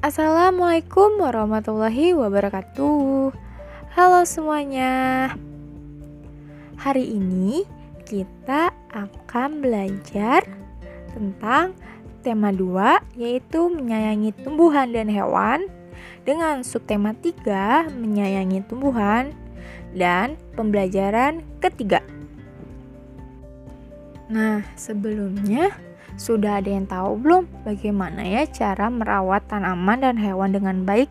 Assalamualaikum warahmatullahi wabarakatuh. Halo semuanya. Hari ini kita akan belajar tentang tema 2 yaitu menyayangi tumbuhan dan hewan dengan subtema 3 menyayangi tumbuhan dan pembelajaran ketiga. Nah, sebelumnya sudah ada yang tahu belum bagaimana ya cara merawat tanaman dan hewan dengan baik?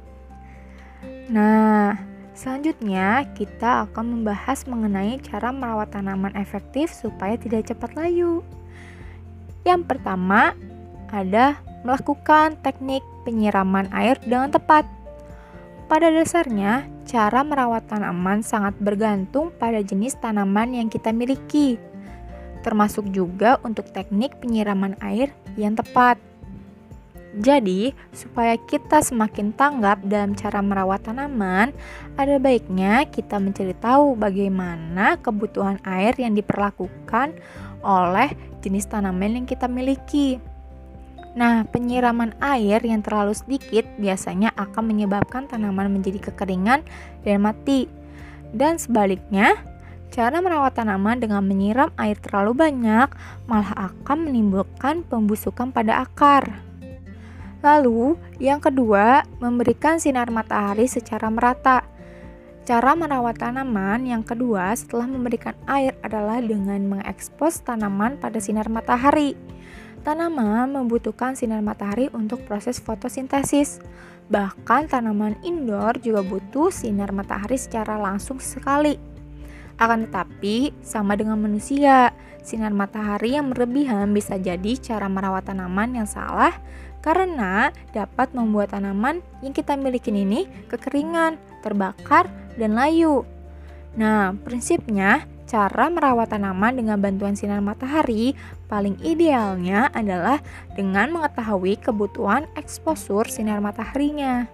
Nah, selanjutnya kita akan membahas mengenai cara merawat tanaman efektif supaya tidak cepat layu. Yang pertama ada melakukan teknik penyiraman air dengan tepat. Pada dasarnya, cara merawat tanaman sangat bergantung pada jenis tanaman yang kita miliki termasuk juga untuk teknik penyiraman air yang tepat. Jadi, supaya kita semakin tanggap dalam cara merawat tanaman, ada baiknya kita mencari tahu bagaimana kebutuhan air yang diperlakukan oleh jenis tanaman yang kita miliki. Nah, penyiraman air yang terlalu sedikit biasanya akan menyebabkan tanaman menjadi kekeringan dan mati. Dan sebaliknya, Cara merawat tanaman dengan menyiram air terlalu banyak malah akan menimbulkan pembusukan pada akar. Lalu, yang kedua, memberikan sinar matahari secara merata. Cara merawat tanaman yang kedua setelah memberikan air adalah dengan mengekspos tanaman pada sinar matahari. Tanaman membutuhkan sinar matahari untuk proses fotosintesis. Bahkan tanaman indoor juga butuh sinar matahari secara langsung sekali. Akan tetapi, sama dengan manusia, sinar matahari yang berlebihan bisa jadi cara merawat tanaman yang salah karena dapat membuat tanaman yang kita miliki ini kekeringan, terbakar, dan layu. Nah, prinsipnya cara merawat tanaman dengan bantuan sinar matahari paling idealnya adalah dengan mengetahui kebutuhan eksposur sinar mataharinya.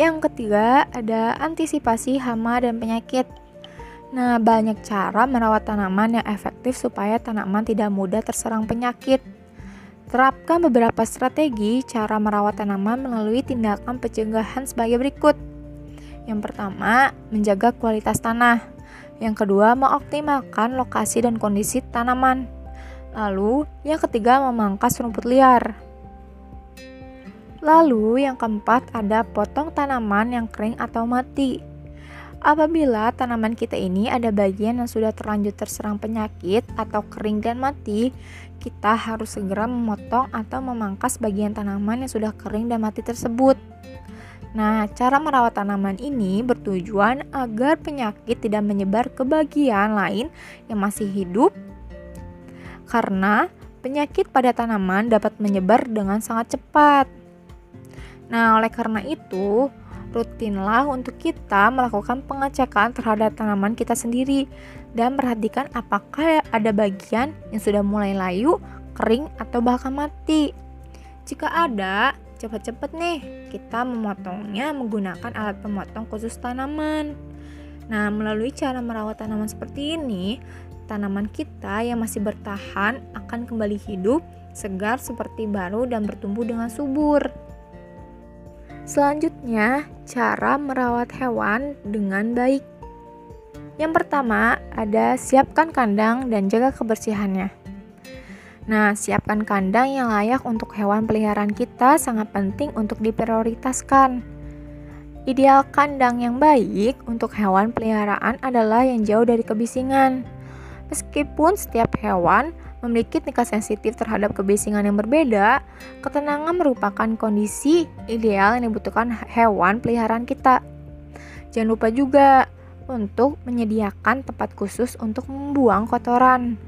Yang ketiga, ada antisipasi hama dan penyakit. Nah, banyak cara merawat tanaman yang efektif supaya tanaman tidak mudah terserang penyakit. Terapkan beberapa strategi cara merawat tanaman melalui tindakan pencegahan sebagai berikut. Yang pertama, menjaga kualitas tanah. Yang kedua, mengoptimalkan lokasi dan kondisi tanaman. Lalu, yang ketiga, memangkas rumput liar. Lalu, yang keempat, ada potong tanaman yang kering atau mati. Apabila tanaman kita ini ada bagian yang sudah terlanjur terserang penyakit atau kering dan mati, kita harus segera memotong atau memangkas bagian tanaman yang sudah kering dan mati tersebut. Nah, cara merawat tanaman ini bertujuan agar penyakit tidak menyebar ke bagian lain yang masih hidup, karena penyakit pada tanaman dapat menyebar dengan sangat cepat. Nah, oleh karena itu, rutinlah untuk kita melakukan pengecekan terhadap tanaman kita sendiri dan perhatikan apakah ada bagian yang sudah mulai layu, kering, atau bahkan mati. Jika ada, cepat-cepat nih kita memotongnya menggunakan alat pemotong khusus tanaman. Nah, melalui cara merawat tanaman seperti ini, tanaman kita yang masih bertahan akan kembali hidup, segar seperti baru dan bertumbuh dengan subur. Selanjutnya, cara merawat hewan dengan baik. Yang pertama, ada siapkan kandang dan jaga kebersihannya. Nah, siapkan kandang yang layak untuk hewan peliharaan kita sangat penting untuk diprioritaskan. Ideal kandang yang baik untuk hewan peliharaan adalah yang jauh dari kebisingan. Meskipun setiap hewan memiliki tingkat sensitif terhadap kebisingan yang berbeda, ketenangan merupakan kondisi ideal yang dibutuhkan hewan peliharaan kita. Jangan lupa juga untuk menyediakan tempat khusus untuk membuang kotoran.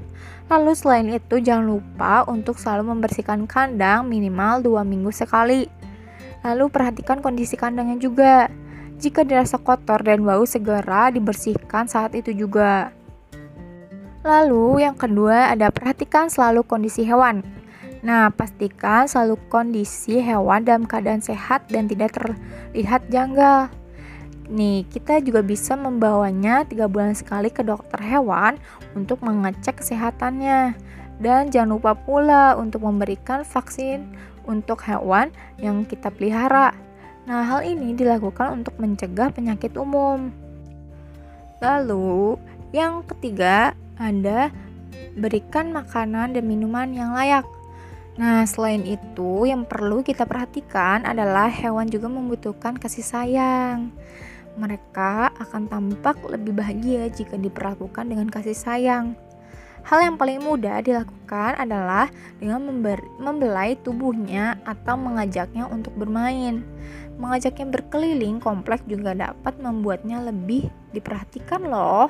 Lalu selain itu jangan lupa untuk selalu membersihkan kandang minimal dua minggu sekali. Lalu perhatikan kondisi kandangnya juga. Jika dirasa kotor dan bau segera dibersihkan saat itu juga. Lalu yang kedua ada perhatikan selalu kondisi hewan. Nah, pastikan selalu kondisi hewan dalam keadaan sehat dan tidak terlihat janggal. Nih, kita juga bisa membawanya tiga bulan sekali ke dokter hewan untuk mengecek kesehatannya. Dan jangan lupa pula untuk memberikan vaksin untuk hewan yang kita pelihara. Nah, hal ini dilakukan untuk mencegah penyakit umum. Lalu, yang ketiga, Anda berikan makanan dan minuman yang layak. Nah, selain itu, yang perlu kita perhatikan adalah hewan juga membutuhkan kasih sayang. Mereka akan tampak lebih bahagia jika diperlakukan dengan kasih sayang. Hal yang paling mudah dilakukan adalah dengan membelai tubuhnya atau mengajaknya untuk bermain. Mengajaknya berkeliling kompleks juga dapat membuatnya lebih diperhatikan loh.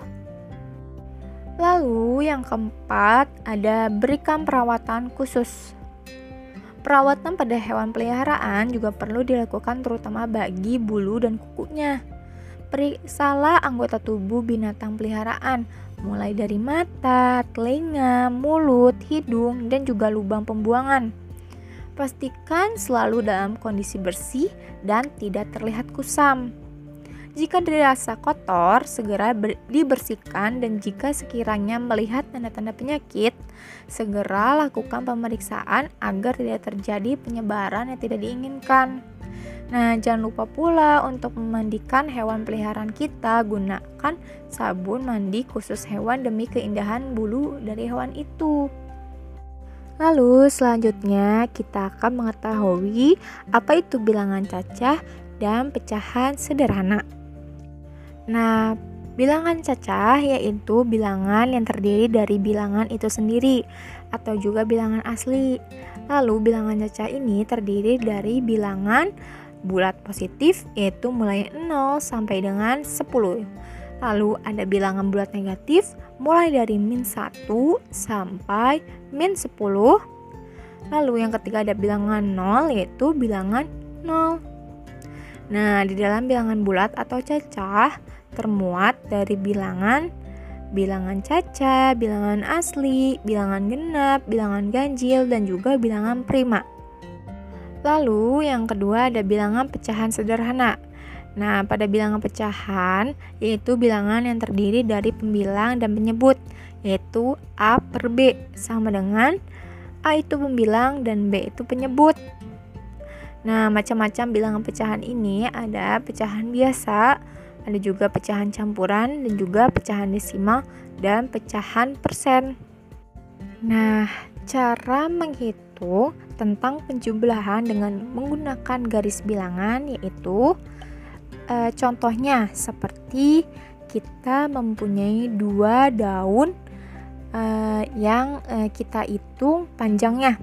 Lalu yang keempat ada berikan perawatan khusus. Perawatan pada hewan peliharaan juga perlu dilakukan terutama bagi bulu dan kukunya. Periksalah anggota tubuh binatang peliharaan mulai dari mata, telinga, mulut, hidung, dan juga lubang pembuangan. Pastikan selalu dalam kondisi bersih dan tidak terlihat kusam. Jika dirasa kotor, segera dibersihkan dan jika sekiranya melihat tanda-tanda penyakit, segera lakukan pemeriksaan agar tidak terjadi penyebaran yang tidak diinginkan. Nah, jangan lupa pula untuk memandikan hewan peliharaan kita. Gunakan sabun mandi khusus hewan demi keindahan bulu dari hewan itu. Lalu selanjutnya kita akan mengetahui apa itu bilangan cacah dan pecahan sederhana. Nah, bilangan cacah yaitu bilangan yang terdiri dari bilangan itu sendiri atau juga bilangan asli. Lalu bilangan cacah ini terdiri dari bilangan bulat positif yaitu mulai 0 sampai dengan 10. Lalu ada bilangan bulat negatif mulai dari min 1 sampai min 10. Lalu yang ketiga ada bilangan 0 yaitu bilangan 0. Nah, di dalam bilangan bulat atau cacah termuat dari bilangan bilangan caca, bilangan asli, bilangan genap, bilangan ganjil, dan juga bilangan prima. Lalu yang kedua ada bilangan pecahan sederhana. Nah, pada bilangan pecahan yaitu bilangan yang terdiri dari pembilang dan penyebut, yaitu A per B sama dengan A itu pembilang dan B itu penyebut. Nah, macam-macam bilangan pecahan ini ada pecahan biasa, ada juga pecahan campuran dan juga pecahan desimal dan pecahan persen. Nah, cara menghitung tentang penjumlahan dengan menggunakan garis bilangan yaitu e, contohnya seperti kita mempunyai dua daun e, yang e, kita hitung panjangnya.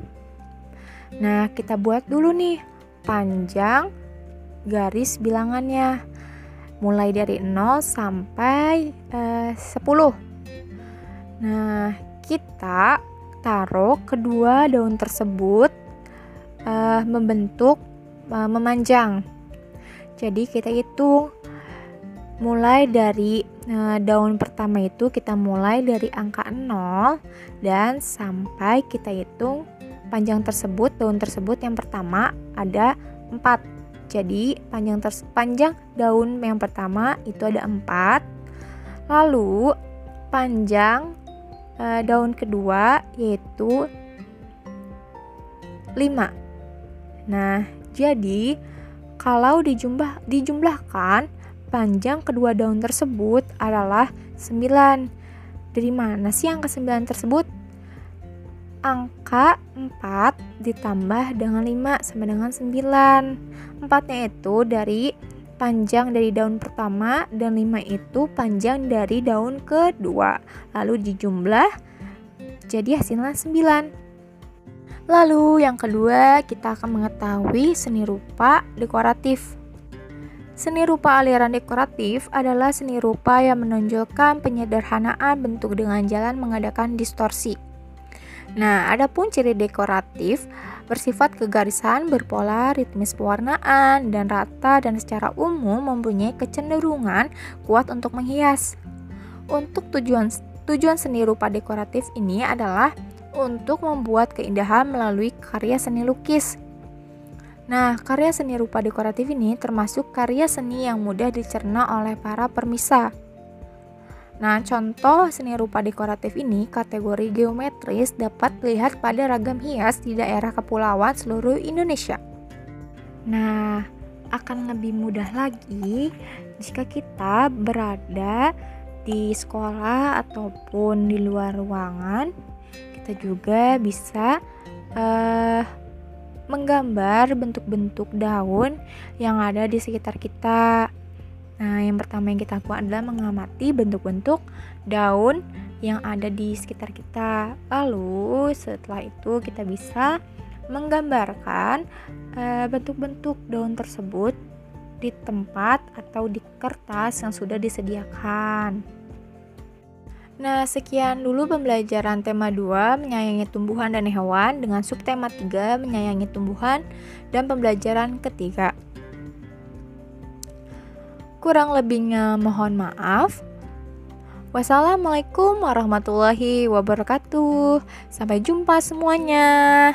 Nah, kita buat dulu nih panjang garis bilangannya mulai dari 0 sampai e, 10. Nah, kita taruh kedua daun tersebut uh, membentuk uh, memanjang. Jadi kita hitung mulai dari uh, daun pertama itu kita mulai dari angka 0 dan sampai kita hitung panjang tersebut daun tersebut yang pertama ada 4. Jadi panjang ters panjang daun yang pertama itu ada 4. Lalu panjang uh, daun kedua yaitu 5. Nah, jadi kalau dijumlah, dijumlahkan panjang kedua daun tersebut adalah 9. Dari mana sih angka 9 tersebut? Angka 4 ditambah dengan 5 sama dengan 9. 4-nya itu dari panjang dari daun pertama dan 5 itu panjang dari daun kedua. Lalu dijumlah jadi hasilnya 9. Lalu yang kedua, kita akan mengetahui seni rupa dekoratif. Seni rupa aliran dekoratif adalah seni rupa yang menonjolkan penyederhanaan bentuk dengan jalan mengadakan distorsi. Nah, adapun ciri dekoratif bersifat kegarisan, berpola, ritmis pewarnaan, dan rata dan secara umum mempunyai kecenderungan kuat untuk menghias. Untuk tujuan tujuan seni rupa dekoratif ini adalah untuk membuat keindahan melalui karya seni lukis. Nah, karya seni rupa dekoratif ini termasuk karya seni yang mudah dicerna oleh para permisa. Nah, contoh seni rupa dekoratif ini kategori geometris dapat dilihat pada ragam hias di daerah kepulauan seluruh Indonesia. Nah, akan lebih mudah lagi jika kita berada di sekolah ataupun di luar ruangan. Kita juga bisa uh, menggambar bentuk-bentuk daun yang ada di sekitar kita. Nah, yang pertama yang kita lakukan adalah mengamati bentuk-bentuk daun yang ada di sekitar kita. Lalu, setelah itu kita bisa menggambarkan eh, bentuk-bentuk uh, daun tersebut di tempat atau di kertas yang sudah disediakan. Nah, sekian dulu pembelajaran tema 2 menyayangi tumbuhan dan hewan dengan subtema 3 menyayangi tumbuhan dan pembelajaran ketiga. Kurang lebihnya mohon maaf. Wassalamualaikum warahmatullahi wabarakatuh. Sampai jumpa semuanya.